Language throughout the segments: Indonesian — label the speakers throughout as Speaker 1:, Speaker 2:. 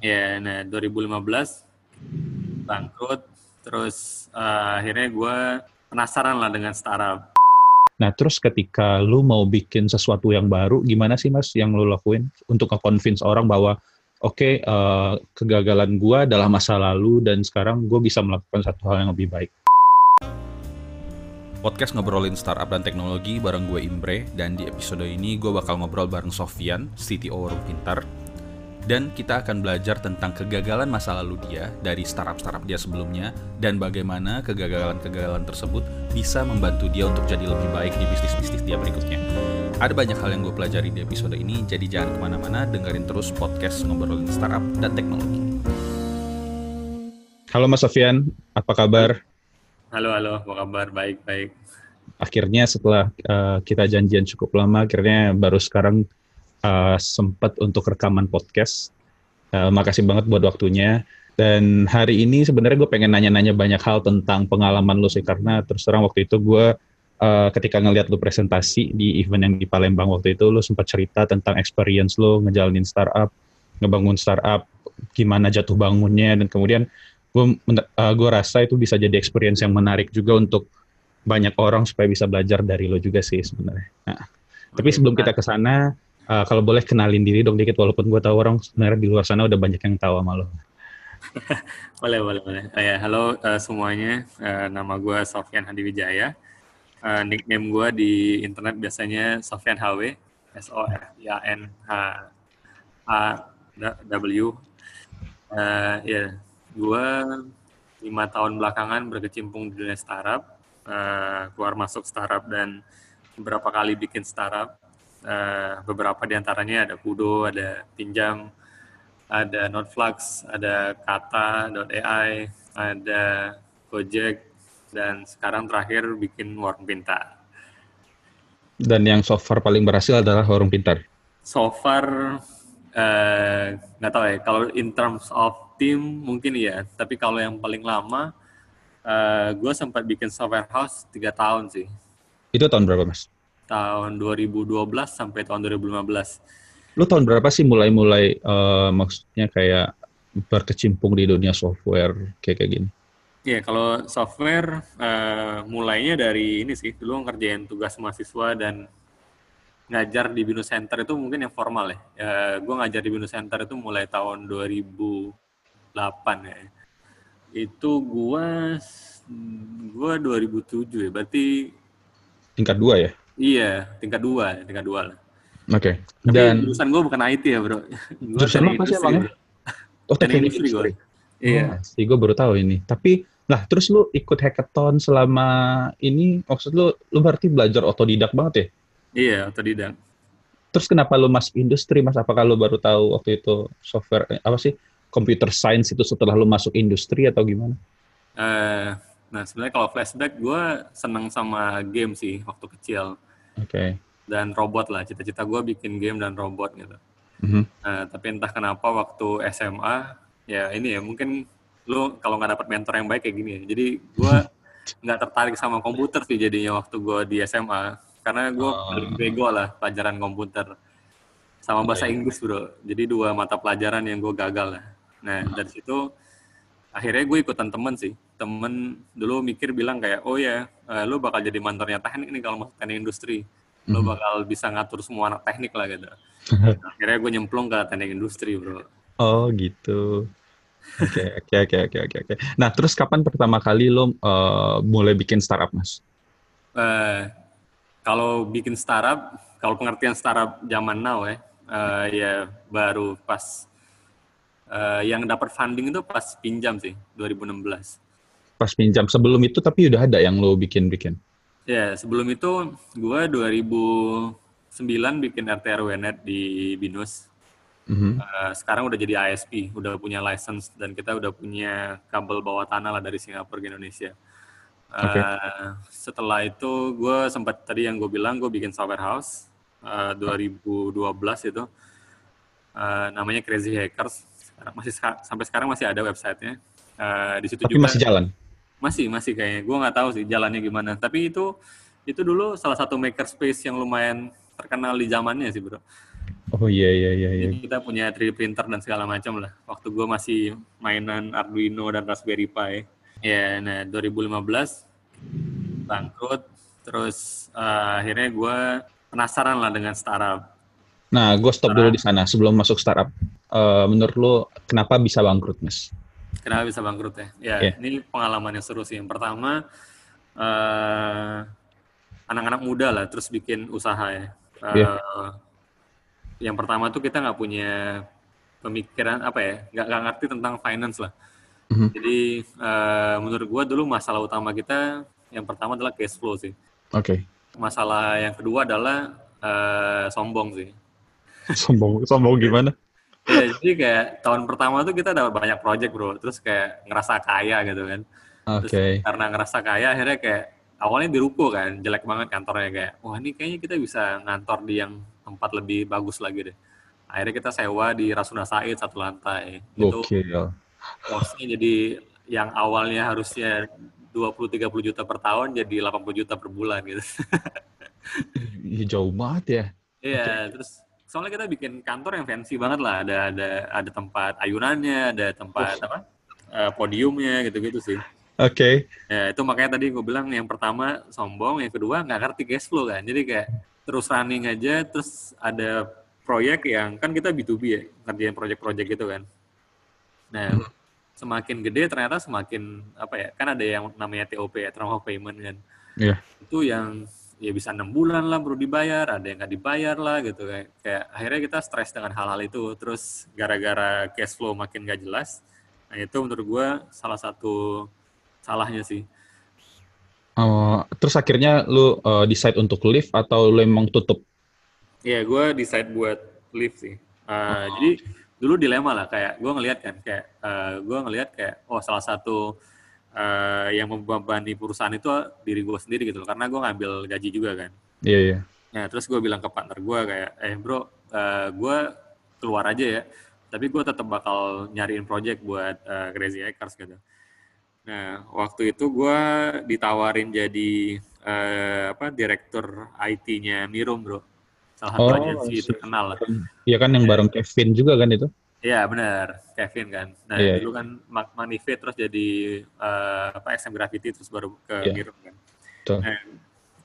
Speaker 1: Ya, nah 2015 bangkrut, terus uh, akhirnya gue penasaran lah dengan startup.
Speaker 2: Nah, terus ketika lu mau bikin sesuatu yang baru, gimana sih mas yang lu lakuin untuk nge-convince orang bahwa oke okay, uh, kegagalan gue adalah masa lalu dan sekarang gue bisa melakukan satu hal yang lebih baik.
Speaker 3: Podcast ngobrolin startup dan teknologi bareng gue Imbre dan di episode ini gue bakal ngobrol bareng Sofian, CTO Warung Pintar, dan kita akan belajar tentang kegagalan masa lalu dia dari startup-startup dia sebelumnya dan bagaimana kegagalan-kegagalan tersebut bisa membantu dia untuk jadi lebih baik di bisnis-bisnis dia berikutnya. Ada banyak hal yang gue pelajari di episode ini, jadi jangan ke mana-mana, dengerin terus podcast ngobrolin startup dan teknologi.
Speaker 2: Halo Mas Sofian, apa kabar?
Speaker 1: Halo, halo, apa kabar? Baik, baik.
Speaker 2: Akhirnya setelah uh, kita janjian cukup lama, akhirnya baru sekarang uh, sempat untuk rekaman podcast. Uh, makasih banget buat waktunya. Dan hari ini sebenarnya gue pengen nanya-nanya banyak hal tentang pengalaman lo sih karena terus terang waktu itu gue uh, ketika ngeliat lo presentasi di event yang di Palembang waktu itu lo sempat cerita tentang experience lo ngejalanin startup, ngebangun startup, gimana jatuh bangunnya dan kemudian gue uh, gue rasa itu bisa jadi experience yang menarik juga untuk banyak orang supaya bisa belajar dari lo juga sih sebenarnya. Nah, tapi sebelum kita ke sana, Uh, kalau boleh kenalin diri dong dikit, walaupun gue tahu orang sebenarnya di luar sana udah banyak yang tahu sama lo.
Speaker 1: boleh, boleh, boleh. Uh, ya, halo uh, semuanya, uh, nama gue Sofian Hadi Wijaya. Uh, nickname gue di internet biasanya Sofian HW, S O F I A N H A W. Uh, ya, yeah. gue lima tahun belakangan berkecimpung di dunia startup, uh, keluar masuk startup dan beberapa kali bikin startup Uh, beberapa di antaranya ada Kudo, ada Pinjam, ada Notflux, ada Kata.ai, ada Gojek, dan sekarang terakhir bikin Warung Pintar.
Speaker 2: Dan yang so far paling berhasil adalah Warung Pintar?
Speaker 1: So far, uh, nggak tahu ya, kalau in terms of team mungkin iya, tapi kalau yang paling lama, uh, gue sempat bikin software house tiga tahun sih.
Speaker 2: Itu tahun berapa mas?
Speaker 1: Tahun 2012 sampai tahun 2015.
Speaker 2: Lu tahun berapa sih mulai-mulai uh, maksudnya kayak berkecimpung di dunia software kayak kayak gini?
Speaker 1: Iya, kalau software uh, mulainya dari ini sih, dulu ngerjain tugas mahasiswa dan ngajar di Binus Center itu mungkin yang formal ya. Uh, gue ngajar di Binus Center itu mulai tahun 2008 ya. Itu gue gue 2007 ya, berarti
Speaker 2: tingkat dua ya?
Speaker 1: Iya, tingkat dua, tingkat dua lah.
Speaker 2: Oke.
Speaker 1: Okay. Dan jurusan gue bukan IT ya, bro.
Speaker 2: Gua jurusan apa sih emangnya? Oh, teknik industri. Gue.
Speaker 1: Iya.
Speaker 2: Oh, sih gue baru tahu ini. Tapi lah terus lu ikut hackathon selama ini maksud lu lu berarti belajar otodidak banget ya?
Speaker 1: Iya, otodidak.
Speaker 2: Terus kenapa lu masuk industri, Mas? Apakah lu baru tahu waktu itu software eh, apa sih? Computer science itu setelah lu masuk industri atau gimana?
Speaker 1: Uh, nah, sebenarnya kalau flashback gue seneng sama game sih waktu kecil.
Speaker 2: Okay.
Speaker 1: Dan robot lah, cita-cita gue bikin game dan robot gitu.
Speaker 2: Mm-hmm.
Speaker 1: Nah, tapi entah kenapa waktu SMA, ya ini ya mungkin lu kalau nggak dapat mentor yang baik kayak gini ya. Jadi gue nggak tertarik sama komputer sih jadinya waktu gue di SMA. Karena gue oh. paling bego lah pelajaran komputer. Sama bahasa okay. Inggris bro. Jadi dua mata pelajaran yang gue gagal lah. Nah, dari situ akhirnya gue ikutan temen sih temen dulu mikir bilang kayak oh ya uh, lu bakal jadi mentornya teknik nih kalau masuk teknik industri. Lu hmm. bakal bisa ngatur semua anak teknik lah gitu. Akhirnya gue nyemplung ke teknik industri bro.
Speaker 2: Oh gitu. Oke oke oke oke oke oke. Nah terus kapan pertama kali lo uh, mulai bikin startup mas?
Speaker 1: Uh, kalau bikin startup kalau pengertian startup zaman now ya uh, ya baru pas uh, yang dapat funding itu pas pinjam sih 2016.
Speaker 2: Pas pinjam sebelum itu tapi udah ada yang lo bikin-bikin.
Speaker 1: Ya, sebelum itu gue 2009 bikin RTRWNet di Binus. Mm-hmm. Uh, sekarang udah jadi ISP, udah punya license dan kita udah punya kabel bawah tanah lah dari Singapura ke Indonesia. Uh, okay. Setelah itu gue sempat tadi yang gue bilang gue bikin software house uh, 2012 itu uh, namanya Crazy Hackers masih sampai sekarang masih ada websitenya. Uh, di situ
Speaker 2: Tapi juga masih jalan.
Speaker 1: Masih masih kayaknya. Gue nggak tahu sih jalannya gimana. Tapi itu itu dulu salah satu makerspace yang lumayan terkenal di zamannya sih bro.
Speaker 2: Oh iya iya iya. iya.
Speaker 1: Jadi kita punya 3D printer dan segala macam lah. Waktu gue masih mainan Arduino dan Raspberry Pi. Ya, nah 2015 bangkrut. Terus uh, akhirnya gue penasaran lah dengan startup.
Speaker 2: Nah, gue stop dulu di sana sebelum masuk startup. Uh, menurut lo kenapa bisa bangkrut, Mas?
Speaker 1: Kenapa bisa bangkrut ya? Ya,
Speaker 2: Yeah.
Speaker 1: ini pengalaman yang seru sih. Yang pertama, eh, anak-anak muda lah, terus bikin usaha ya. Eh,
Speaker 2: Yeah.
Speaker 1: Yang pertama tuh kita nggak punya pemikiran apa ya, nggak ngerti tentang finance lah.
Speaker 2: Mhm.
Speaker 1: Jadi eh, menurut gua dulu masalah utama kita yang pertama adalah cash flow sih.
Speaker 2: Oke.
Speaker 1: Masalah yang kedua adalah eh, sombong sih.
Speaker 2: sombong sombong gimana?
Speaker 1: Ya, jadi kayak tahun pertama tuh kita dapat banyak project bro, terus kayak ngerasa kaya gitu kan. Terus
Speaker 2: Oke.
Speaker 1: karena ngerasa kaya akhirnya kayak awalnya di ruko kan, jelek banget kantornya kayak, wah ini kayaknya kita bisa ngantor di yang tempat lebih bagus lagi deh. Akhirnya kita sewa di Rasuna Said satu lantai. Itu kosnya jadi yang awalnya harusnya 20-30 juta per tahun jadi 80 juta per bulan gitu.
Speaker 2: Jauh banget ya.
Speaker 1: Iya, terus soalnya kita bikin kantor yang fancy banget lah, ada ada ada tempat ayunannya, ada tempat apa? eh, podiumnya gitu-gitu sih.
Speaker 2: Oke.
Speaker 1: Ya, itu makanya tadi gue bilang yang pertama sombong, yang kedua nggak ngerti cash flow kan. Jadi kayak terus running aja, terus ada proyek yang kan kita B2B ya, ngerjain proyek-proyek gitu kan. Nah, semakin gede ternyata semakin apa ya? Kan ada yang namanya TOP ya, term of payment kan.
Speaker 2: Iya.
Speaker 1: Itu yang ya bisa enam bulan lah baru dibayar, ada yang nggak dibayar lah gitu kayak, kayak akhirnya kita stres dengan hal-hal itu. Terus gara-gara cash flow makin gak jelas, nah itu menurut gue salah satu salahnya sih.
Speaker 2: Uh, terus akhirnya lu uh, decide untuk leave atau lu emang tutup?
Speaker 1: Iya, gue decide buat leave sih. Uh, Jadi dulu dilema lah, kayak gue ngelihat kan, kayak gue ngelihat kayak, oh salah satu uh, yang membebani perusahaan itu diri gue sendiri gitu loh, karena gue ngambil gaji juga kan.
Speaker 2: Iya iya.
Speaker 1: Nah, terus gue bilang ke partner gue kayak, eh bro, uh, gue keluar aja ya, tapi gue tetap bakal nyariin project buat uh, Crazy Hackers gitu. Nah, waktu itu gue ditawarin jadi uh, apa direktur IT-nya Mirum, bro. Salah satu
Speaker 2: Oh,
Speaker 1: agensi
Speaker 2: I see.
Speaker 1: terkenal lah.
Speaker 2: Iya kan yang bareng Kevin juga kan itu?
Speaker 1: Iya, benar. Kevin kan. Nah,
Speaker 2: Iya,
Speaker 1: dulu kan Mag- Manifest terus jadi uh, apa SM Graffiti terus baru ke
Speaker 2: Iya.
Speaker 1: Mirum kan.
Speaker 2: Betul.
Speaker 1: Nah,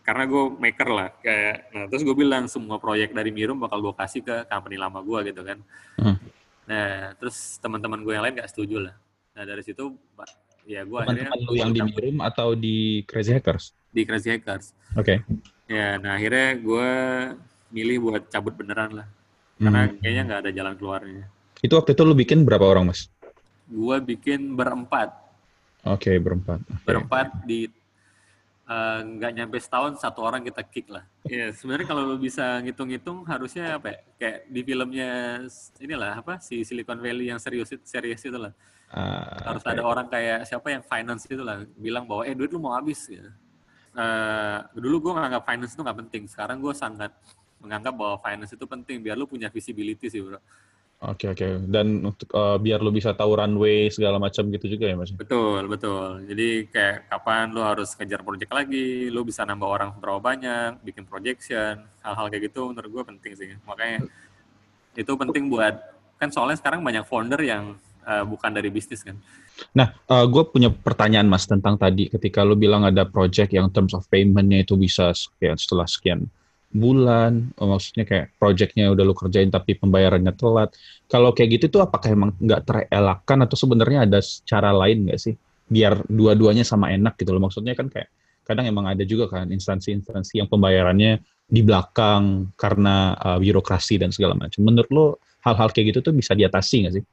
Speaker 1: karena gue maker lah kayak nah terus gue bilang semua proyek dari Mirum bakal gue kasih ke company lama gue gitu kan
Speaker 2: Hmm.
Speaker 1: nah terus teman-teman gue yang lain gak setuju lah nah dari situ ya gue akhirnya
Speaker 2: Teman-teman lu yang di Mirum atau di Crazy Hackers?
Speaker 1: di Crazy Hackers
Speaker 2: Oke.
Speaker 1: ya nah akhirnya gue milih buat cabut beneran lah karena
Speaker 2: Hmm.
Speaker 1: kayaknya nggak ada jalan keluarnya
Speaker 2: Itu waktu itu lu bikin berapa orang, Mas?
Speaker 1: gue bikin berempat
Speaker 2: Oke, berempat. Oke.
Speaker 1: berempat di eh, nggak nyampe setahun satu orang kita kick lah. Ya sebenarnya kalau lu bisa ngitung-ngitung harusnya apa ya? Kayak di filmnya inilah apa si Silicon Valley yang serius itu serius itu lah.
Speaker 2: Ah,
Speaker 1: Harus
Speaker 2: oke.
Speaker 1: ada orang kayak siapa yang finance itu lah bilang bahwa eh duit lu mau habis ya. Eh, dulu gue nganggap finance itu nggak penting. Sekarang gue sangat menganggap bahwa finance itu penting biar lu punya visibility sih bro.
Speaker 2: Oke oke. Dan untuk eh, biar lu bisa tahu runway segala macam gitu juga ya mas.
Speaker 1: Betul, betul. Jadi kayak kapan lu harus kejar project lagi, lu bisa nambah orang berapa banyak, bikin projection, hal-hal kayak gitu menurut gue penting sih. Makanya itu penting buat, kan soalnya sekarang banyak founder yang uh, bukan dari bisnis kan.
Speaker 2: Nah, gue punya pertanyaan mas tentang tadi ketika lu bilang ada project yang terms of payment-nya itu bisa sekian setelah sekian bulan, oh, maksudnya kayak projectnya udah lu kerjain tapi pembayarannya telat. Kalau kayak gitu tuh apakah emang nggak terelakkan atau sebenarnya ada cara lain nggak sih biar dua-duanya sama enak gitu loh? Maksudnya kan kayak kadang emang ada juga kan instansi-instansi yang pembayarannya di belakang karena uh, birokrasi dan segala macam. Menurut lo hal-hal kayak gitu tuh bisa diatasi nggak sih?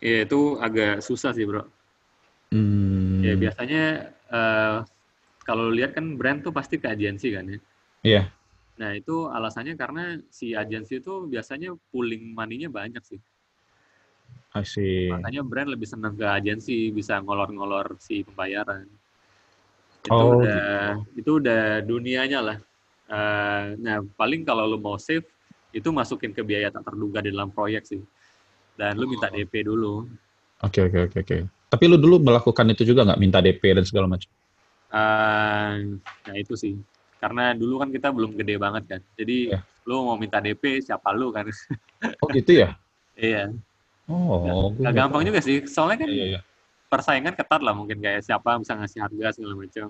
Speaker 1: Iya itu agak susah sih bro.
Speaker 2: Hmm,
Speaker 1: Ya biasanya uh, kalau lihat kan brand tuh pasti ke agensi kan ya.
Speaker 2: Iya.
Speaker 1: Nah itu alasannya karena si agensi itu biasanya pooling money-nya banyak sih. Makanya brand lebih senang ke agensi bisa ngolor-ngolor si pembayaran. Itu
Speaker 2: Oh,
Speaker 1: udah itu udah dunianya lah. Eh, nah paling kalau lu mau save itu masukin ke biaya tak terduga di dalam proyek sih. Dan lu minta DP dulu.
Speaker 2: Oke oke oke oke. Tapi lu dulu melakukan itu juga nggak minta DP dan segala macam?
Speaker 1: Eh, nah itu sih. Karena dulu kan kita belum gede banget kan. Jadi
Speaker 4: Ya.
Speaker 1: lu mau minta DP siapa lu kan?
Speaker 4: Oh gitu ya?
Speaker 1: iya.
Speaker 4: Oh, nggak
Speaker 1: gampang juga sih. Soalnya kan
Speaker 4: Iya, iya,
Speaker 1: persaingan ketat lah mungkin kayak siapa bisa ngasih harga segala macam.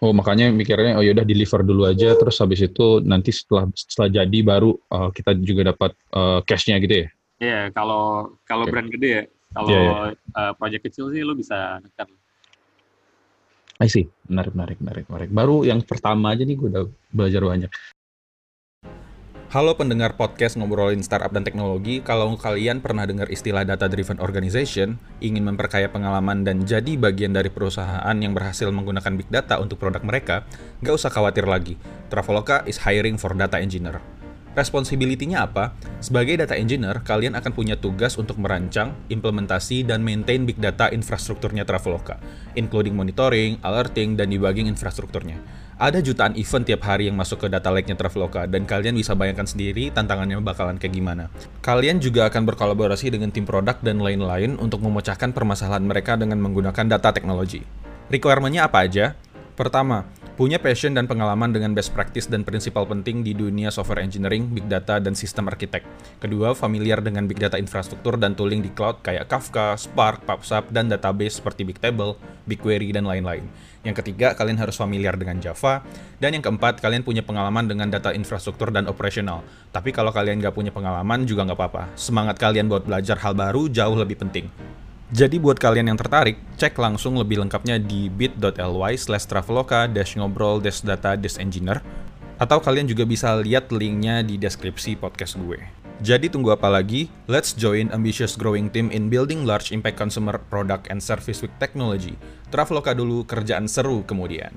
Speaker 4: Oh makanya mikirnya oh yaudah deliver dulu aja terus habis itu nanti setelah setelah jadi baru uh, kita juga dapat uh, cashnya gitu ya?
Speaker 1: Iya, kalau kalau
Speaker 4: Oke.
Speaker 1: brand gede ya. Kalau
Speaker 4: Iya,
Speaker 1: eh, project kecil sih lu bisa nekan.
Speaker 4: I see. Menarik, menarik, menarik, menarik. Baru yang pertama aja nih gue udah belajar banyak.
Speaker 2: Halo pendengar podcast ngobrolin startup dan teknologi. Kalau kalian pernah dengar istilah data driven organization, ingin memperkaya pengalaman dan jadi bagian dari perusahaan yang berhasil menggunakan big data untuk produk mereka, nggak usah khawatir lagi. Traveloka is hiring for data engineer. Responsibility-nya apa? Sebagai data engineer, kalian akan punya tugas untuk merancang, implementasi, dan maintain big data infrastrukturnya Traveloka, including monitoring, alerting, dan debugging infrastrukturnya. Ada jutaan event tiap hari yang masuk ke data lake-nya Traveloka, dan kalian bisa bayangkan sendiri tantangannya bakalan kayak gimana. Kalian juga akan berkolaborasi dengan tim produk dan lain-lain untuk memecahkan permasalahan mereka dengan menggunakan data teknologi. Requirement-nya apa aja? Pertama, punya passion dan pengalaman dengan best practice dan prinsipal penting di dunia software engineering, big data, dan sistem arsitek. Kedua, familiar dengan big data infrastruktur dan tooling di cloud kayak Kafka, Spark, PubSub, dan database seperti Bigtable, BigQuery, dan lain-lain. Yang ketiga, kalian harus familiar dengan Java. Dan yang keempat, kalian punya pengalaman dengan data infrastruktur dan operasional. Tapi kalau kalian nggak punya pengalaman juga nggak apa-apa. Semangat kalian buat belajar hal baru jauh lebih penting. Jadi buat kalian yang tertarik, cek langsung lebih lengkapnya di bit.ly slash traveloka dash ngobrol dash data dash engineer atau kalian juga bisa lihat linknya di deskripsi podcast gue. Jadi tunggu apa lagi? Let's join ambitious growing team in building large impact consumer product and service with technology. Traveloka dulu, kerjaan seru kemudian.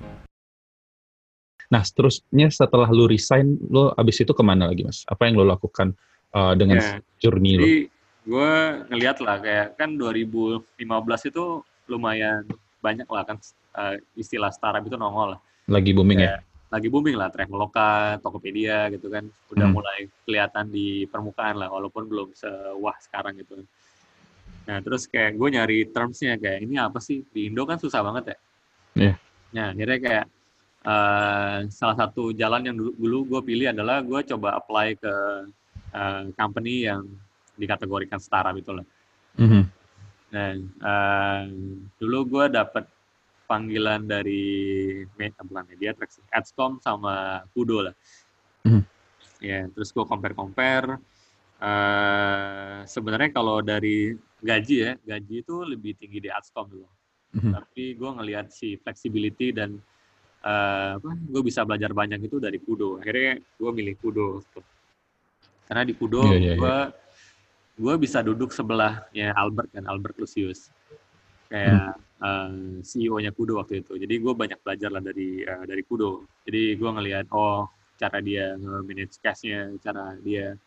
Speaker 4: Nah, seterusnya setelah lu resign, lu abis itu ke mana lagi, Mas? Apa yang lu lakukan uh, dengan
Speaker 1: Ya,
Speaker 4: journey lu?
Speaker 1: Jadi gue ngeliat lah kayak kan 2015 itu lumayan banyak lah kan eh, istilah startup itu nongol lah.
Speaker 4: Lagi booming ya?
Speaker 1: Kayak lagi booming lah Traveloka, Tokopedia gitu kan udah
Speaker 4: Hmm.
Speaker 1: mulai kelihatan di permukaan lah walaupun belum sewah sekarang gitu. Nah terus kayak gue nyari termsnya kayak ini apa sih di Indo kan susah banget ya.
Speaker 4: Iya.
Speaker 1: Nah akhirnya kayak eh, salah satu jalan yang dulu, dulu gue pilih adalah gue coba apply ke eh, company yang dikategorikan startup itu lah.
Speaker 4: Mhm.
Speaker 1: Nah, eh, dulu gue dapet panggilan dari me- bukan media Adscom sama Kudo lah.
Speaker 4: Mhm.
Speaker 1: Ya, terus gue compare-compare. eh sebenarnya kalau dari gaji ya, gaji itu lebih tinggi di Adscom dulu.
Speaker 4: Mhm.
Speaker 1: Tapi gue ngelihat si flexibility dan eh, apa, gue bisa belajar banyak itu dari Kudo. Akhirnya gue milih Kudo. Karena di Kudo
Speaker 4: Iya, iya, iya.
Speaker 1: gue gue bisa duduk sebelahnya Albert kan Albert Lucius kayak
Speaker 4: Hmm.
Speaker 1: eh, CEO-nya Kudo waktu itu. Jadi gue banyak belajar lah dari eh, dari Kudo. Jadi gue ngelihat oh cara dia nge-manage cash-nya cara dia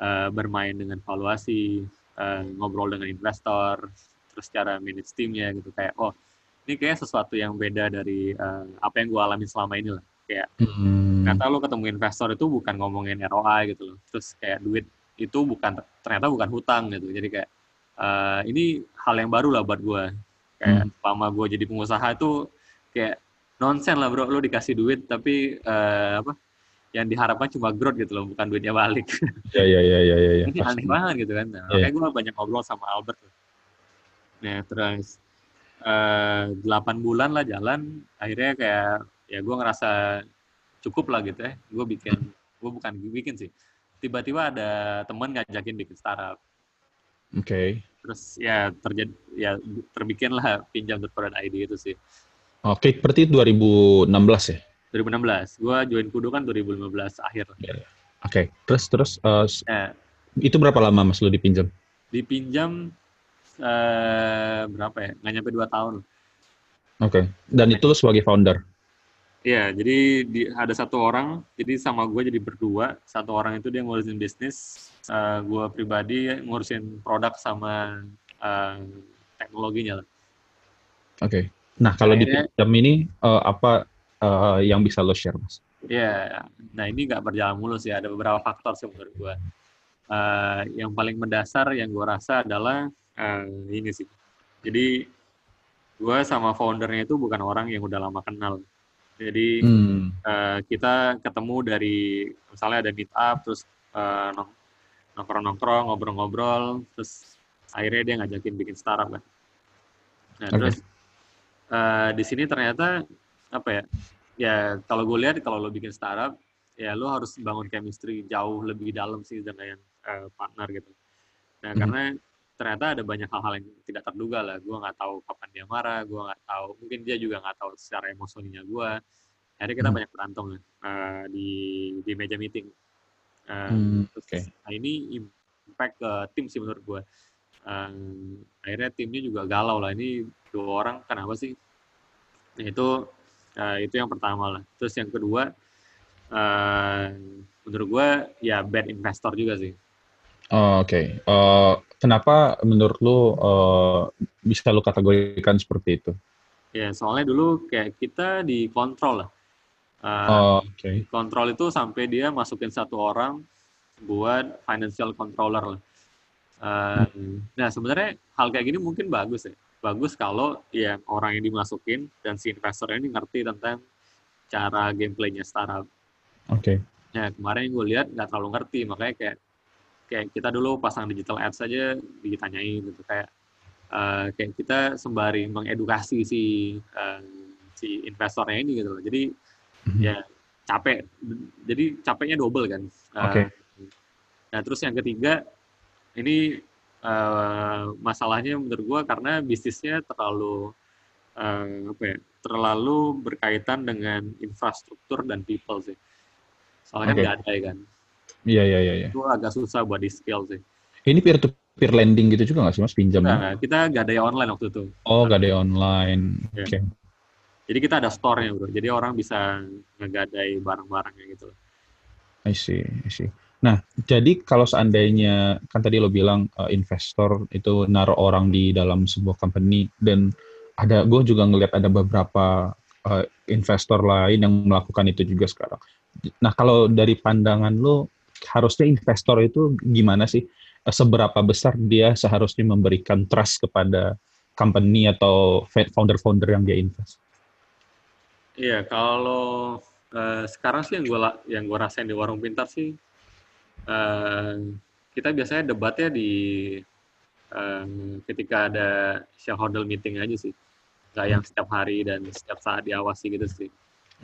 Speaker 1: eh, bermain dengan valuasi eh, ngobrol dengan investor terus cara manage timnya gitu. Kayak oh ini kayak sesuatu yang beda dari eh, apa yang gue alami selama ini lah. Kayak
Speaker 4: Hmm.
Speaker 1: ternyata lo ketemu investor itu bukan ngomongin ROI gitu loh. Terus kayak duit itu bukan ternyata bukan hutang gitu. Jadi kayak eh, ini hal yang baru lah buat gue kayak selama gue jadi pengusaha itu kayak nonsen lah bro. Lo dikasih duit tapi eh, apa yang diharapkan cuma growth gitu loh bukan duitnya balik.
Speaker 4: Ya, ya, ya, ya, ya, ya.
Speaker 1: ini
Speaker 4: pasti.
Speaker 1: aneh banget gitu kan. Nah, makanya gue banyak ngobrol sama Albert tuh. nah terus eh, delapan bulan lah jalan akhirnya kayak ya gue ngerasa cukup lah gitu ya. Gue bikin gue bukan bikin sih tiba-tiba ada teman ngajakin bikin startup
Speaker 4: Oke.
Speaker 1: terus ya terjadi ya terbikin lah pinjam produk ID itu sih
Speaker 4: Oke, berarti 2016 ya?
Speaker 1: 2016 gue join Kudo kan 2015 akhir
Speaker 4: Oke, terus terus uh, s-
Speaker 1: nah
Speaker 4: itu berapa lama Mas lu dipinjam?
Speaker 1: dipinjam eh, berapa ya nggak nyampe dua tahun
Speaker 4: Oke. Dan itu lu sebagai founder.
Speaker 1: Iya, jadi di, ada satu orang, jadi sama gue jadi berdua. Satu orang itu dia ngurusin bisnis, eh, gue pribadi ngurusin produk sama eh, teknologinya lah.
Speaker 4: Oke. Nah, kalau
Speaker 1: Akhirnya-
Speaker 4: dipinjam ini uh, apa uh, yang bisa lo share, Mas?
Speaker 1: Iya, nah ini nggak berjalan mulus ya. Ada beberapa faktor sih menurut gue. Eh, yang paling mendasar yang gue rasa adalah eh, ini sih. Jadi gue sama foundernya itu bukan orang yang udah lama kenal. Jadi
Speaker 2: Hmm.
Speaker 1: uh, kita ketemu dari misalnya ada meet up, terus uh, nong- nongkrong-nongkrong, ngobrol-ngobrol, terus akhirnya dia ngajakin bikin startup kan. Nah,
Speaker 2: Oke.
Speaker 1: terus uh, di sini ternyata apa ya? Ya kalau gue lihat kalau lo bikin startup, ya lo harus bangun chemistry jauh lebih dalam sih dengan uh, partner gitu. Nah,
Speaker 2: Mhm.
Speaker 1: karena ternyata ada banyak hal-hal yang tidak terduga lah. Gue nggak tahu kapan dia marah, gue nggak tahu, mungkin dia juga nggak tahu secara emosinya gue. Akhirnya kita
Speaker 2: Hmm.
Speaker 1: banyak berantem uh, di di meja meeting. Uh,
Speaker 2: Hmm,
Speaker 1: terus,
Speaker 2: oke.
Speaker 1: nah ini impact ke tim sih menurut gue. Uh, akhirnya timnya juga galau lah. Ini dua orang kenapa sih? Nah, itu uh, itu yang pertama lah. Terus yang kedua, uh, menurut gue ya bad investor juga sih.
Speaker 2: Oh, Oke. Eh, kenapa menurut lu eh, bisa lu kategorikan seperti itu?
Speaker 1: Ya, soalnya dulu kayak kita dikontrol lah. Uh,
Speaker 2: Oh, Oke.
Speaker 1: Kontrol itu sampai dia masukin satu orang buat financial controller lah. Uh, Nah, sebenarnya hal kayak gini mungkin bagus ya. Bagus kalau yang orang yang dimasukin dan si investor ini ngerti tentang cara gameplaynya startup.
Speaker 2: Oke.
Speaker 1: Nah, kemarin gue lihat nggak terlalu ngerti, makanya kayak kayak kita dulu pasang digital ads saja ditanyain gitu kayak uh, kayak kita sembari mengedukasi si uh, si investornya ini gitu loh. Jadi
Speaker 2: Mhm.
Speaker 1: ya capek jadi capeknya double kan Uh,
Speaker 2: Oke.
Speaker 1: nah terus yang ketiga ini uh, masalahnya menurut gua karena bisnisnya terlalu uh, apa ya terlalu berkaitan dengan infrastruktur dan people sih soalnya
Speaker 2: Oke.
Speaker 1: kan nggak ada ya kan
Speaker 2: Iya, iya, iya. iya.
Speaker 1: itu agak susah buat di scale sih
Speaker 2: Ini peer to peer lending gitu juga nggak sih mas pinjamnya?
Speaker 1: nah, kita nggak ada yang online waktu itu
Speaker 2: Oh, gak ada online.
Speaker 1: Iya.
Speaker 2: Oke.
Speaker 1: jadi kita ada store-nya bro jadi orang bisa ngegadai barang-barangnya gitu
Speaker 2: I see, I see. Nah, jadi kalau seandainya kan tadi lo bilang uh, investor itu naruh orang di dalam sebuah company dan ada gue juga ngelihat ada beberapa uh, investor lain yang melakukan itu juga sekarang. Nah, kalau dari pandangan lo harusnya investor itu gimana sih? Uh, Seberapa besar dia seharusnya memberikan trust kepada company atau founder-founder yang dia invest?
Speaker 1: Iya, kalau eh, sekarang sih yang gue yang gue rasain di warung pintar sih, eh, kita biasanya debatnya di eh, ketika ada shareholder meeting aja sih, nggak yang setiap hari dan setiap saat diawasi gitu sih.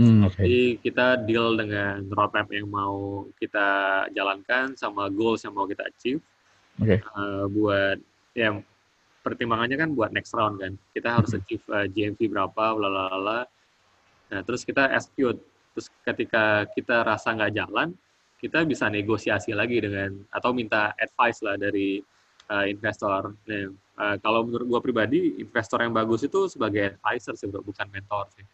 Speaker 2: Hmm, oke.
Speaker 1: Jadi kita deal dengan roadmap yang mau kita jalankan sama goals yang mau kita achieve
Speaker 2: Oke.
Speaker 1: eh, buat ya pertimbangannya kan buat next round kan. Kita harus achieve eh, GMV berapa, lalala. Nah, terus kita execute. Terus ketika kita rasa nggak jalan, kita bisa negosiasi lagi dengan atau minta advice lah dari uh, investor. Nah, uh, kalau menurut gua pribadi, investor yang bagus itu sebagai advisor sih, bukan mentor sih.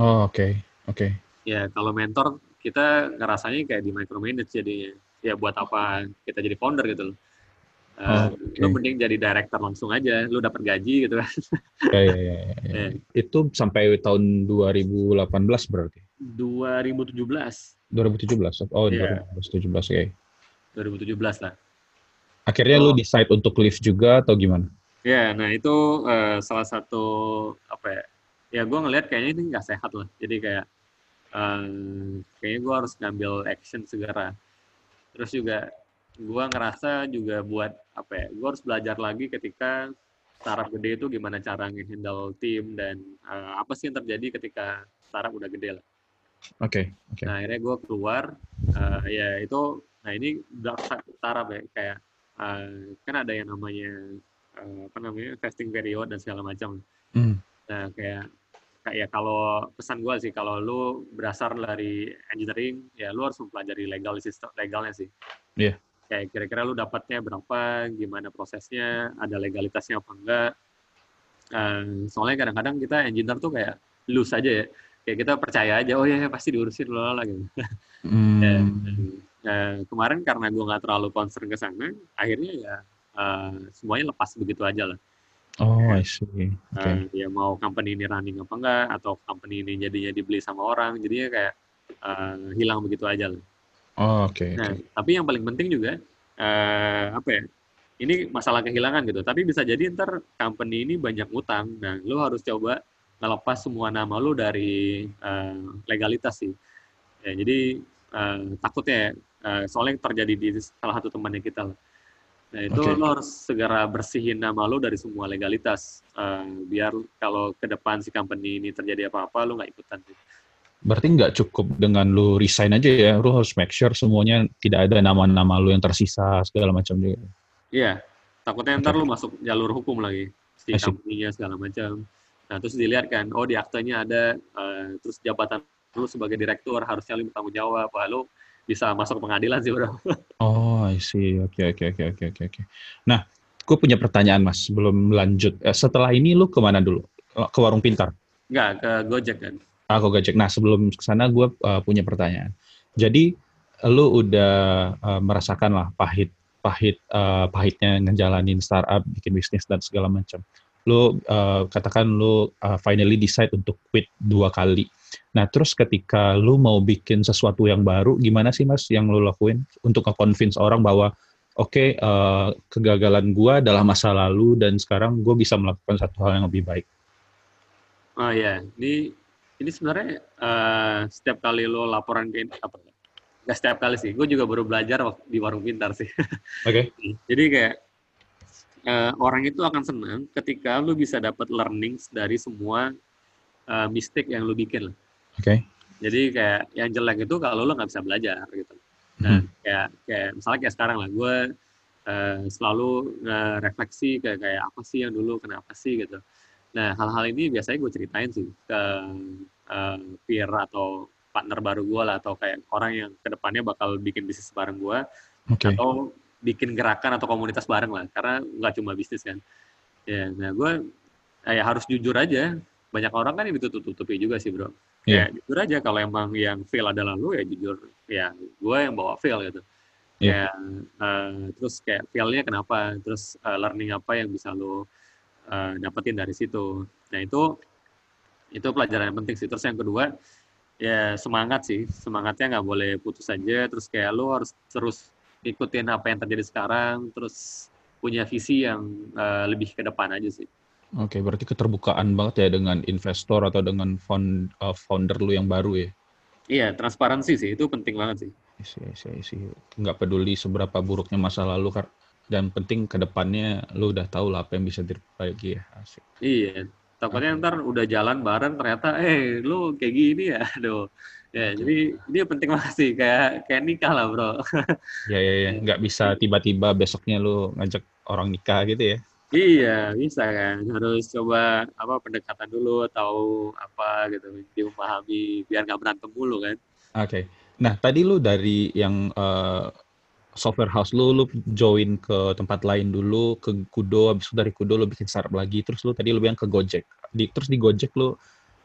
Speaker 2: Oh, oke. Oke.
Speaker 1: Ya, kalau mentor kita ngerasanya kayak di micromanage jadinya. Ya buat apa kita jadi founder gitu loh. Uh,
Speaker 2: Oh, oke.
Speaker 1: Lu mending jadi director langsung aja, lu dapat gaji gitu kan.
Speaker 2: Ya, ya, ya, ya, ya.
Speaker 1: Eh,
Speaker 2: Itu sampai tahun 2018 berarti.
Speaker 1: 2017,
Speaker 2: 2017. Oh,
Speaker 1: Iya.
Speaker 2: 2017 oke.
Speaker 1: 2017 lah.
Speaker 2: Akhirnya lu decide untuk leave juga atau gimana?
Speaker 1: Ya, nah itu eh, salah satu apa ya? Ya gue ngelihat kayaknya ini nggak sehat lah. Jadi kayak eh, kayaknya gue harus ngambil action segera. Terus juga gue ngerasa juga buat apa ya? Gue harus belajar lagi ketika startup gede itu gimana cara nge-handle tim dan eh, apa sih yang terjadi ketika startup udah gede lah.
Speaker 2: Oke, oke.
Speaker 1: Nah akhirnya gue keluar, eh, ya itu, nah ini dark side startup ya, kayak eh, kan ada yang namanya eh, apa namanya testing period dan segala macam.
Speaker 2: Hmm.
Speaker 1: Nah kayak kayak kalau pesan gue sih kalau lu berasal dari engineering ya lu harus mempelajari legal sistem legalnya sih.
Speaker 2: Iya.
Speaker 1: Kayak kira-kira lu dapatnya berapa, gimana prosesnya, ada legalitasnya apa enggak. Eh, soalnya kadang-kadang kita engineer tuh kayak loose aja ya. Kayak kita percaya aja, oh ya pasti diurusin loh gitu. Ya, eh, kemarin karena gue nggak terlalu concern ke sana, akhirnya ya eh, semuanya lepas begitu aja lah.
Speaker 2: Oh, I see. Oke.
Speaker 1: Eh, ya mau company ini running apa enggak, atau company ini jadinya dibeli sama orang, jadinya kayak eh, hilang begitu aja lah.
Speaker 2: Oh, oke,
Speaker 1: Nah,
Speaker 2: oke.
Speaker 1: tapi yang paling penting juga eh, apa ya? Ini masalah kehilangan gitu. Tapi bisa jadi ntar company ini banyak utang. Nah, lu harus coba ngelepas semua nama lu dari uh, legalitas sih. Ya, jadi uh, takutnya uh, soalnya terjadi di salah satu temannya kita lah. Nah itu okay. lo harus segera bersihin nama lo dari semua legalitas uh, biar kalau ke depan si company ini terjadi apa-apa lo nggak ikutan.
Speaker 2: Berarti nggak cukup dengan lo resign aja ya, lo harus make sure semuanya tidak ada nama-nama lo yang tersisa segala macam juga.
Speaker 1: Iya, takutnya ntar lo masuk jalur hukum lagi, si company-nya segala macam. Nah terus dilihat kan, oh di aktenya ada, uh, terus jabatan lo sebagai direktur harusnya lo bertanggung jawab, wah lo bisa masuk pengadilan sih bro.
Speaker 2: Oh, I see. Oke, oke, oke, oke, oke. Nah, gue punya pertanyaan mas sebelum lanjut. Eh, setelah ini lu ke mana dulu? Ke warung pintar?
Speaker 1: Enggak, ke Gojek kan.
Speaker 2: Ah, ke Gojek. Nah, sebelum ke sana gue uh, punya pertanyaan. Jadi, lu udah uh, merasakan lah pahit, pahit, uh, pahitnya ngejalanin startup, bikin bisnis dan segala macam. Lu uh, katakan lu uh, finally decide untuk quit dua kali Nah, terus ketika lu mau bikin sesuatu yang baru, gimana sih Mas yang lu lakuin untuk nge-convince orang bahwa oke, okay, uh, eh, kegagalan gua adalah masa lalu dan sekarang gue bisa melakukan satu hal yang lebih baik?
Speaker 1: Oh ya, ini ini sebenarnya uh, setiap kali lo laporan ke apa? Gak setiap kali sih, gue juga baru belajar di warung pintar sih.
Speaker 2: Oke. Okay.
Speaker 1: Jadi kayak uh, orang itu akan senang ketika lu bisa dapat learnings dari semua uh, mistake yang lu bikin lah.
Speaker 2: Oke. Okay.
Speaker 1: Jadi kayak yang jelek itu kalau lo nggak bisa belajar gitu. Nah, hmm. kayak kayak misalnya kayak sekarang lah, gue uh, selalu uh, refleksi kayak kayak apa sih yang dulu, kenapa sih gitu. Nah, hal-hal ini biasanya gue ceritain sih ke uh, peer atau partner baru gue lah atau kayak orang yang ke depannya bakal bikin bisnis bareng gue okay. atau bikin gerakan atau komunitas bareng lah karena nggak cuma bisnis kan ya nah gue ya harus jujur aja banyak orang kan yang ditutup-tutupi juga sih bro yeah. ya jujur aja kalau emang yang fail adalah lu ya jujur ya gue yang bawa fail gitu. Yeah. ya uh, terus kayak failnya kenapa terus uh, learning apa yang bisa lu uh, dapetin dari situ. Nah itu itu pelajaran yang penting sih. Terus yang kedua ya semangat sih. Semangatnya nggak boleh putus aja. Terus kayak lu harus terus ikutin apa yang terjadi sekarang terus punya visi yang uh, lebih ke depan aja sih
Speaker 2: Oke, berarti keterbukaan banget ya dengan investor atau dengan fund, uh, founder lu yang baru ya?
Speaker 1: Iya, transparansi sih itu penting banget sih.
Speaker 2: Isi, isi, isi. Nggak peduli seberapa buruknya masa lalu, dan penting ke depannya lu udah tahu lah apa yang bisa diperbaiki ya. Asik.
Speaker 1: Iya, takutnya okay. ntar udah jalan bareng ternyata, eh lu kayak gini ya, aduh. Ya, jadi ini penting banget sih kayak kayak nikah lah bro.
Speaker 2: ya ya ya, nggak bisa tiba-tiba besoknya lu ngajak orang nikah gitu ya.
Speaker 1: Iya, bisa kan. Harus coba apa pendekatan dulu, tahu apa gitu, memahami biar nggak berantem mulu kan.
Speaker 2: Oke. Okay. Nah, tadi lu dari yang uh, software house lu, lu join ke tempat lain dulu, ke Kudo, habis itu dari Kudo lu bikin startup lagi, terus lu tadi lu bilang ke Gojek. Di, terus di Gojek lu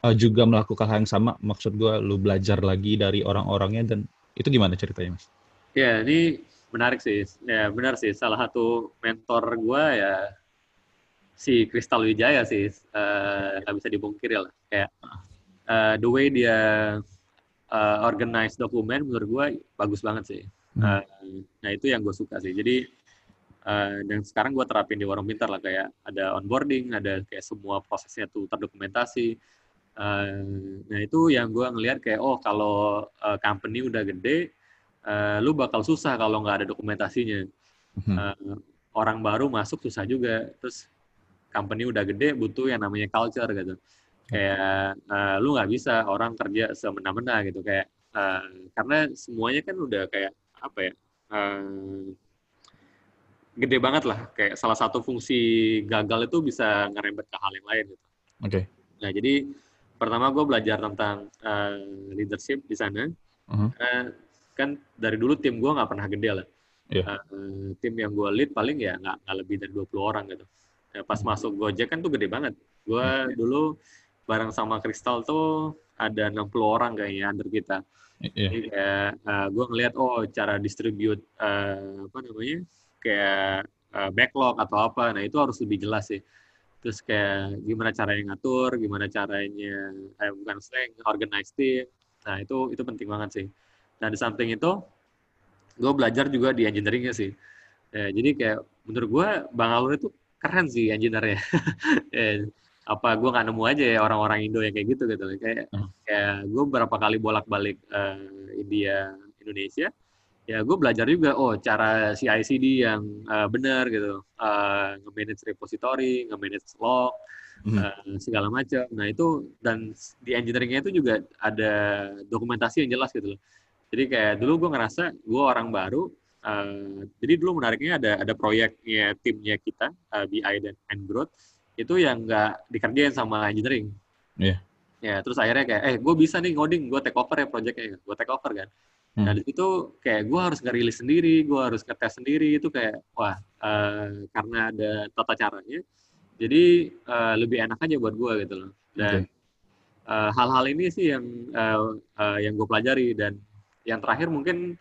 Speaker 2: uh, juga melakukan hal yang sama, maksud gua lu belajar lagi dari orang-orangnya dan itu gimana ceritanya, Mas?
Speaker 1: Ya, ini menarik sih. Ya, benar sih. Salah satu mentor gua ya si Kristal Wijaya sih eh, nggak uh, bisa dibungkiri lah. Kayak uh, the way dia uh, organize dokumen menurut gue bagus banget sih. Uh, nah itu yang gue suka sih. Jadi uh, dan sekarang gue terapin di warung pintar lah. Kayak ada onboarding ada kayak semua prosesnya tuh terdokumentasi. Uh, nah itu yang gue ngelihat kayak oh kalau uh, company udah gede uh, lu bakal susah kalau nggak ada dokumentasinya. Uh, orang baru masuk susah juga. Terus company udah gede butuh yang namanya culture gitu kayak uh, lu nggak bisa orang kerja semena-mena gitu kayak uh, karena semuanya kan udah kayak apa ya uh, gede banget lah kayak salah satu fungsi gagal itu bisa ngerembet ke hal yang lain gitu.
Speaker 2: Oke. Okay.
Speaker 1: Nah jadi pertama gue belajar tentang uh, leadership di sana. Uh-huh. Uh, kan dari dulu tim gue nggak pernah gede lah. Yeah. Iya. Uh, tim yang gue lead paling ya nggak lebih dari 20 orang gitu. Ya, pas masuk Gojek kan tuh gede banget. Gue hmm. dulu bareng sama Kristal tuh ada 60 orang kayaknya under kita. Yeah. Jadi kayak uh, eh, gue ngeliat oh cara distribute uh, apa namanya kayak uh, backlog atau apa. Nah itu harus lebih jelas sih. Terus kayak gimana caranya ngatur, gimana caranya eh, bukan slang, organize team. Nah itu itu penting banget sih. Nah di samping itu gue belajar juga di engineeringnya sih. Ya, jadi kayak menurut gue Bang Alun itu keren sih engineer-nya. ya, apa gue nggak nemu aja ya orang-orang Indo yang kayak gitu gitu kayak
Speaker 2: Hmm.
Speaker 1: kayak gue berapa kali bolak-balik eh, India Indonesia ya gue belajar juga oh cara CI/CD yang eh, benar gitu Eh, nge-manage repository nge-manage log
Speaker 2: Mhm.
Speaker 1: eh, segala macam nah itu dan di engineeringnya itu juga ada dokumentasi yang jelas gitu loh jadi kayak dulu gue ngerasa gue orang baru eh, jadi dulu menariknya ada ada proyeknya timnya kita eh, BI dan and growth itu yang nggak dikerjain sama engineering
Speaker 2: Iya.
Speaker 1: ya terus akhirnya kayak eh gue bisa nih ngoding gue take over ya proyeknya gue take over kan
Speaker 2: Hmm.
Speaker 1: nah di situ kayak gue harus ngerilis sendiri gue harus ngetes sendiri itu kayak wah eh, karena ada tata caranya jadi eh, lebih enak aja buat gue gitu loh dan eh, hal-hal ini sih yang eh, eh, yang gue pelajari dan yang terakhir mungkin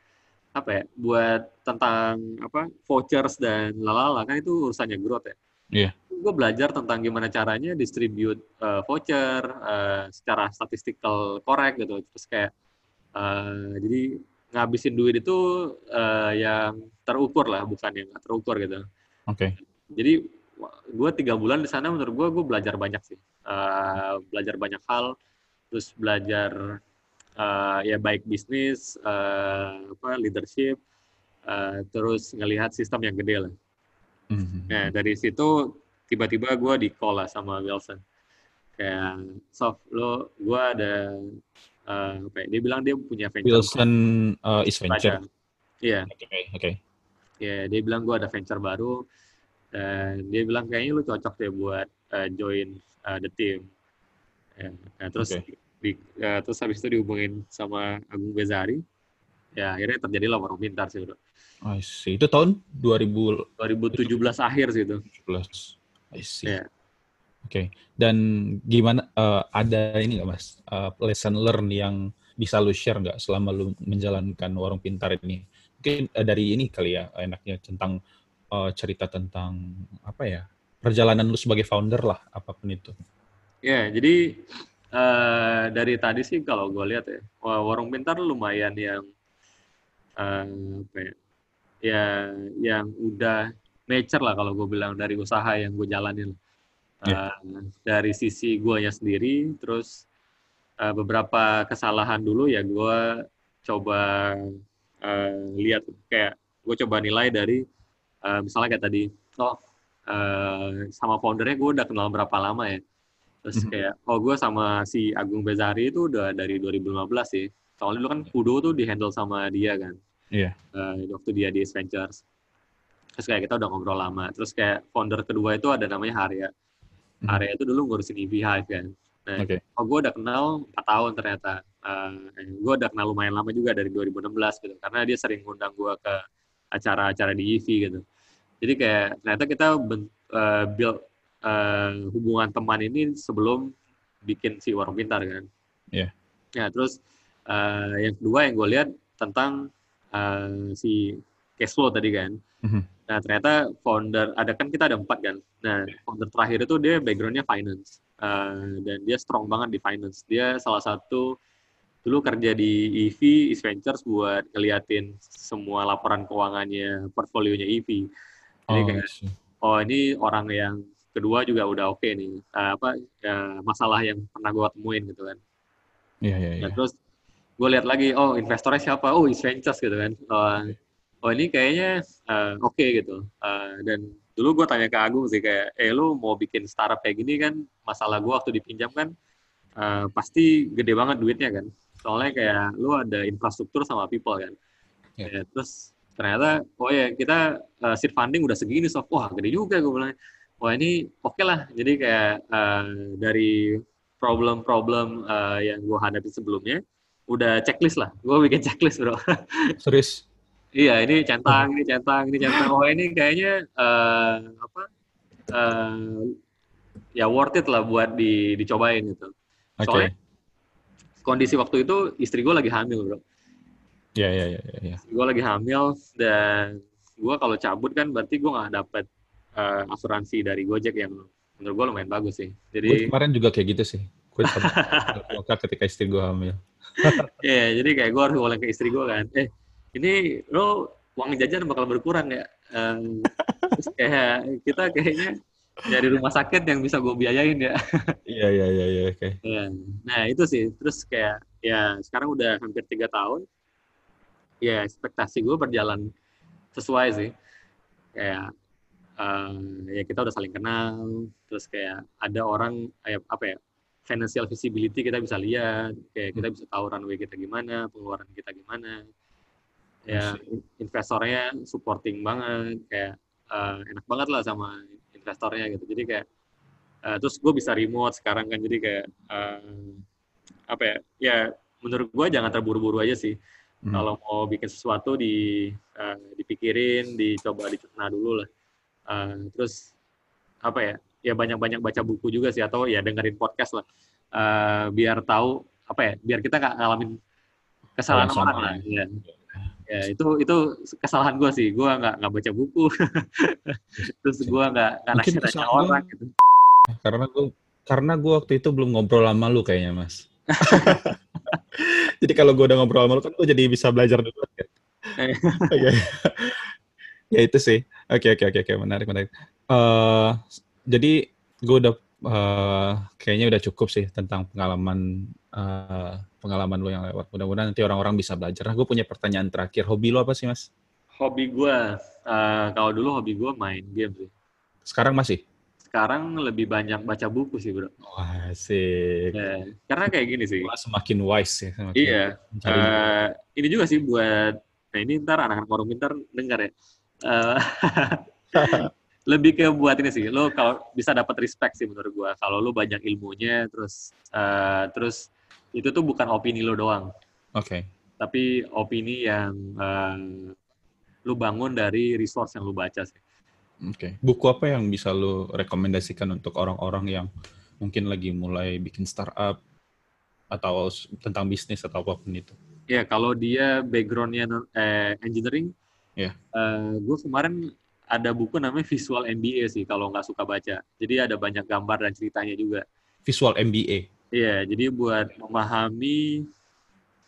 Speaker 1: apa ya buat tentang apa vouchers dan lalala kan itu urusannya growth ya
Speaker 2: Iya.
Speaker 1: gue belajar tentang gimana caranya distribute eh, voucher eh, secara statistical correct gitu terus kayak eh, jadi ngabisin duit itu eh, yang terukur lah bukan yang nggak terukur gitu
Speaker 2: Oke.
Speaker 1: jadi gue tiga bulan di sana menurut gue gue belajar banyak sih Eh, belajar banyak hal terus belajar eh, ya baik bisnis eh, apa leadership eh, terus ngelihat sistem yang gede lah
Speaker 2: Mhm.
Speaker 1: nah dari situ tiba-tiba gue di call lah sama Wilson kayak soft lo gue ada eh, apa ya, dia bilang dia punya venture
Speaker 2: Wilson uh, is venture.
Speaker 1: iya
Speaker 2: Oke. Oke.
Speaker 1: ya dia bilang gue ada venture baru dan dia bilang kayaknya lu cocok deh buat uh, join uh, the team Ya, nah terus
Speaker 2: Oke.
Speaker 1: Di, uh, terus habis itu dihubungin sama Agung Bezari ya akhirnya terjadi lah warung pintar sih bro
Speaker 2: I see. Itu tahun 2017.
Speaker 1: 2017 akhir sih itu
Speaker 2: I see.
Speaker 1: ya
Speaker 2: Oke. Dan gimana eh, ada ini nggak mas eh, lesson learn yang bisa lu share nggak selama lu menjalankan warung pintar ini? Mungkin eh, dari ini kali ya enaknya tentang eh, cerita tentang apa ya perjalanan lu sebagai founder lah apa pun itu.
Speaker 1: ya jadi uh, dari tadi sih kalau gue lihat ya warung pintar lumayan yang uh, apa ya ya yang udah nature lah kalau gue bilang dari usaha yang gue jalanin
Speaker 2: Ya.
Speaker 1: Uh, dari sisi guanya sendiri terus uh, beberapa kesalahan dulu ya gue coba uh, lihat kayak gue coba nilai dari uh, misalnya kayak tadi oh uh, sama foundernya gue udah kenal berapa lama ya terus kayak oh gue sama si Agung Bezari itu udah dari 2015 sih. Soalnya dulu kan Kudo tuh dihandle sama dia kan.
Speaker 2: Iya.
Speaker 1: uh, waktu dia di Ace Ventures. Terus kayak kita udah ngobrol lama. Terus kayak founder kedua itu ada namanya Harya
Speaker 2: Mhm.
Speaker 1: Harya itu dulu ngurusin EV Hive kan. Nah
Speaker 2: Oke.
Speaker 1: oh gue udah kenal 4 tahun ternyata. Uh, gue udah kenal lumayan lama juga dari 2016 gitu. Karena dia sering ngundang gue ke acara-acara di EV gitu. Jadi kayak ternyata kita ben- uh, build uh, hubungan teman ini sebelum bikin si warung pintar kan?
Speaker 2: Iya.
Speaker 1: ya terus uh, yang kedua yang gue lihat tentang uh, si cash flow tadi kan?
Speaker 2: Mhm.
Speaker 1: nah ternyata founder ada kan kita ada empat kan? Nah founder terakhir itu dia backgroundnya finance Uh, dan dia strong banget di finance. Dia salah satu dulu kerja di EV East Ventures buat ngeliatin semua laporan keuangannya portfolionya EV jadi
Speaker 2: Oh,
Speaker 1: kayak oh ini orang yang kedua juga udah oke nih Uh, apa ya, masalah yang pernah gue temuin gitu kan
Speaker 2: Iya iya iya.
Speaker 1: Nah, terus gue lihat lagi, oh investornya siapa? Oh, East Ventures gitu kan. Oh, oh ini kayaknya eh, oke gitu. Eh, dan dulu gue tanya ke Agung sih kayak, eh lu mau bikin startup kayak gini kan, masalah gue waktu dipinjam kan eh, pasti gede banget duitnya kan. Soalnya kayak lu ada infrastruktur sama people kan.
Speaker 2: Ya.
Speaker 1: Ya, terus ternyata, oh ya kita eh, seed funding udah segini, so wah gede juga gue bilang. Wah ini oke lah. Jadi kayak eh, dari problem-problem eh, yang gue hadapi sebelumnya, udah checklist lah. Gue bikin checklist bro.
Speaker 2: Serius?
Speaker 1: iya, ini centang, ini centang, ini centang. Oh ini kayaknya eh, apa? eh, ya worth it lah buat di, dicobain gitu.
Speaker 2: Oke.
Speaker 1: Soalnya kondisi waktu itu istri gue lagi hamil bro.
Speaker 2: Iya iya iya iya.
Speaker 1: Gue lagi hamil dan gue kalau cabut kan berarti gue nggak dapet eh, asuransi dari Gojek yang menurut gue lumayan bagus sih.
Speaker 2: Gue
Speaker 1: Jadi
Speaker 2: kemarin juga kayak gitu sih. Gue sama ketika istri gue hamil.
Speaker 1: Iya, jadi kayak gue harus ngomong ke istri gue kan, eh ini lo uang jajan bakal berkurang ya. Terus kayak kita kayaknya dari rumah sakit yang bisa gue biayain ya.
Speaker 2: Iya iya iya iya oke.
Speaker 1: Iya. Nah itu sih. Terus kayak ya sekarang udah hampir tiga tahun. Ya ekspektasi gue berjalan sesuai sih. Kayak uh, ya kita udah saling kenal. Terus kayak ada orang kayak apa ya financial visibility kita bisa lihat. Kayak kita bisa tahu runway kita gimana, pengeluaran kita gimana. Ya investornya supporting banget. Kayak uh, enak banget lah sama investornya gitu jadi kayak uh, terus gue bisa remote sekarang kan jadi kayak uh, apa ya ya menurut gue jangan terburu-buru aja sih hmm. kalau mau bikin sesuatu di uh, dipikirin dicoba dicerna dulu lah uh, terus apa ya ya banyak-banyak baca buku juga sih atau ya dengerin podcast lah. Uh, biar tahu apa ya biar kita nggak ngalamin kesalahan orang lah ya ya itu itu kesalahan gue sih gue nggak nggak baca buku. Terus gue nggak nggak nanya orang gitu.
Speaker 2: karena gue karena gue waktu itu belum ngobrol sama lu kayaknya mas. Jadi kalau gue udah ngobrol sama lu kan gue jadi bisa belajar dulu kan. ya itu sih oke okay, oke okay, oke oke menarik menarik uh, jadi gue udah uh, kayaknya udah cukup sih tentang pengalaman uh, pengalaman lo yang lewat. Mudah-mudahan nanti orang-orang bisa belajar. Nah, gue punya pertanyaan terakhir. Hobi lo apa sih, Mas?
Speaker 1: Hobi gue, uh, kalau dulu hobi gue main game sih.
Speaker 2: Sekarang masih?
Speaker 1: Sekarang lebih banyak baca buku sih, bro.
Speaker 2: Wah, sih.
Speaker 1: Ya, karena kayak gini sih.
Speaker 2: Wah, semakin wise ya. Semakin
Speaker 1: iya. Uh, ini juga sih buat, nah ini ntar anak-anak warung pintar dengar ya. Uh, lebih ke buat ini sih lo kalau bisa dapat respect sih menurut gue kalau lo banyak ilmunya terus uh, terus itu tuh bukan opini lo doang.
Speaker 2: Oke. Okay.
Speaker 1: Tapi opini yang uh, lu bangun dari resource yang lu baca sih.
Speaker 2: Oke. Okay. Buku apa yang bisa lu rekomendasikan untuk orang-orang yang mungkin lagi mulai bikin startup atau tentang bisnis atau apa pun itu?
Speaker 1: Ya, kalau dia backgroundnya eh, engineering.
Speaker 2: Yeah.
Speaker 1: Uh, gue kemarin ada buku namanya Visual MBA sih kalau nggak suka baca. Jadi ada banyak gambar dan ceritanya juga.
Speaker 2: Visual MBA.
Speaker 1: Iya, jadi buat memahami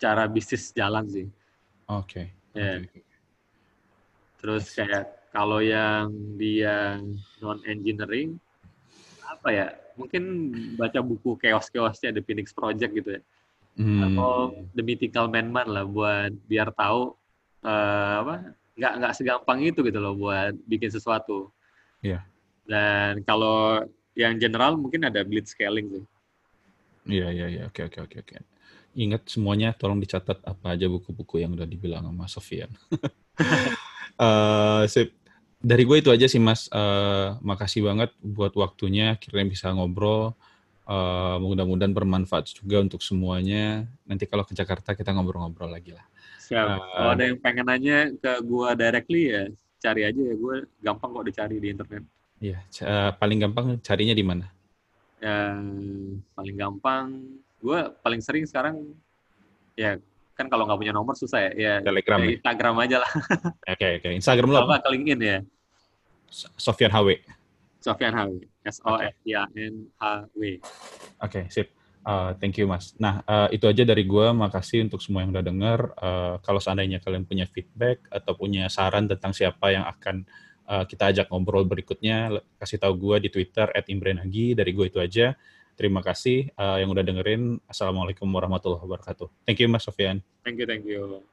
Speaker 1: cara bisnis jalan sih.
Speaker 2: Oke. Okay.
Speaker 1: Ya. Okay. Terus kayak kalau yang dia non engineering apa ya? Mungkin baca buku chaos-chaosnya The Phoenix Project gitu ya. Hmm. Atau The Mythical Man Man lah buat biar tahu uh, apa nggak nggak segampang itu gitu loh buat bikin sesuatu.
Speaker 2: Iya. Yeah.
Speaker 1: Dan kalau yang general mungkin ada blitz scaling sih.
Speaker 2: Iya iya iya oke oke oke oke. Ingat semuanya tolong dicatat apa aja buku-buku yang udah dibilang sama Sofian. uh, sip. Dari gue itu aja sih Mas. Uh, makasih banget buat waktunya. Akhirnya bisa ngobrol. Uh, mudah-mudahan bermanfaat juga untuk semuanya. Nanti kalau ke Jakarta kita ngobrol-ngobrol lagi lah.
Speaker 1: Siap. Uh, kalau ada yang pengen nanya ke gue directly ya cari aja ya. Gue gampang kok dicari di internet.
Speaker 2: Iya. Uh, paling gampang carinya di mana?
Speaker 1: yang paling gampang gue paling sering sekarang ya kan kalau nggak punya nomor susah ya ya
Speaker 2: Telegram ya,
Speaker 1: Instagram aja lah
Speaker 2: oke okay, oke okay. Instagram lo
Speaker 1: apa ke LinkedIn ya
Speaker 2: Sofian HW
Speaker 1: Sofian HW S O F I A N H W oke
Speaker 2: okay, sip Uh, thank you mas. Nah uh, itu aja dari gue. Makasih untuk semua yang udah denger. Uh, kalau seandainya kalian punya feedback atau punya saran tentang siapa yang akan uh, kita ajak ngobrol berikutnya, kasih tahu gue di Twitter @imbrenagi. Dari gue itu aja. Terima kasih uh, yang udah dengerin. Assalamualaikum warahmatullahi wabarakatuh. Thank you Mas Sofian.
Speaker 1: Thank you, thank you.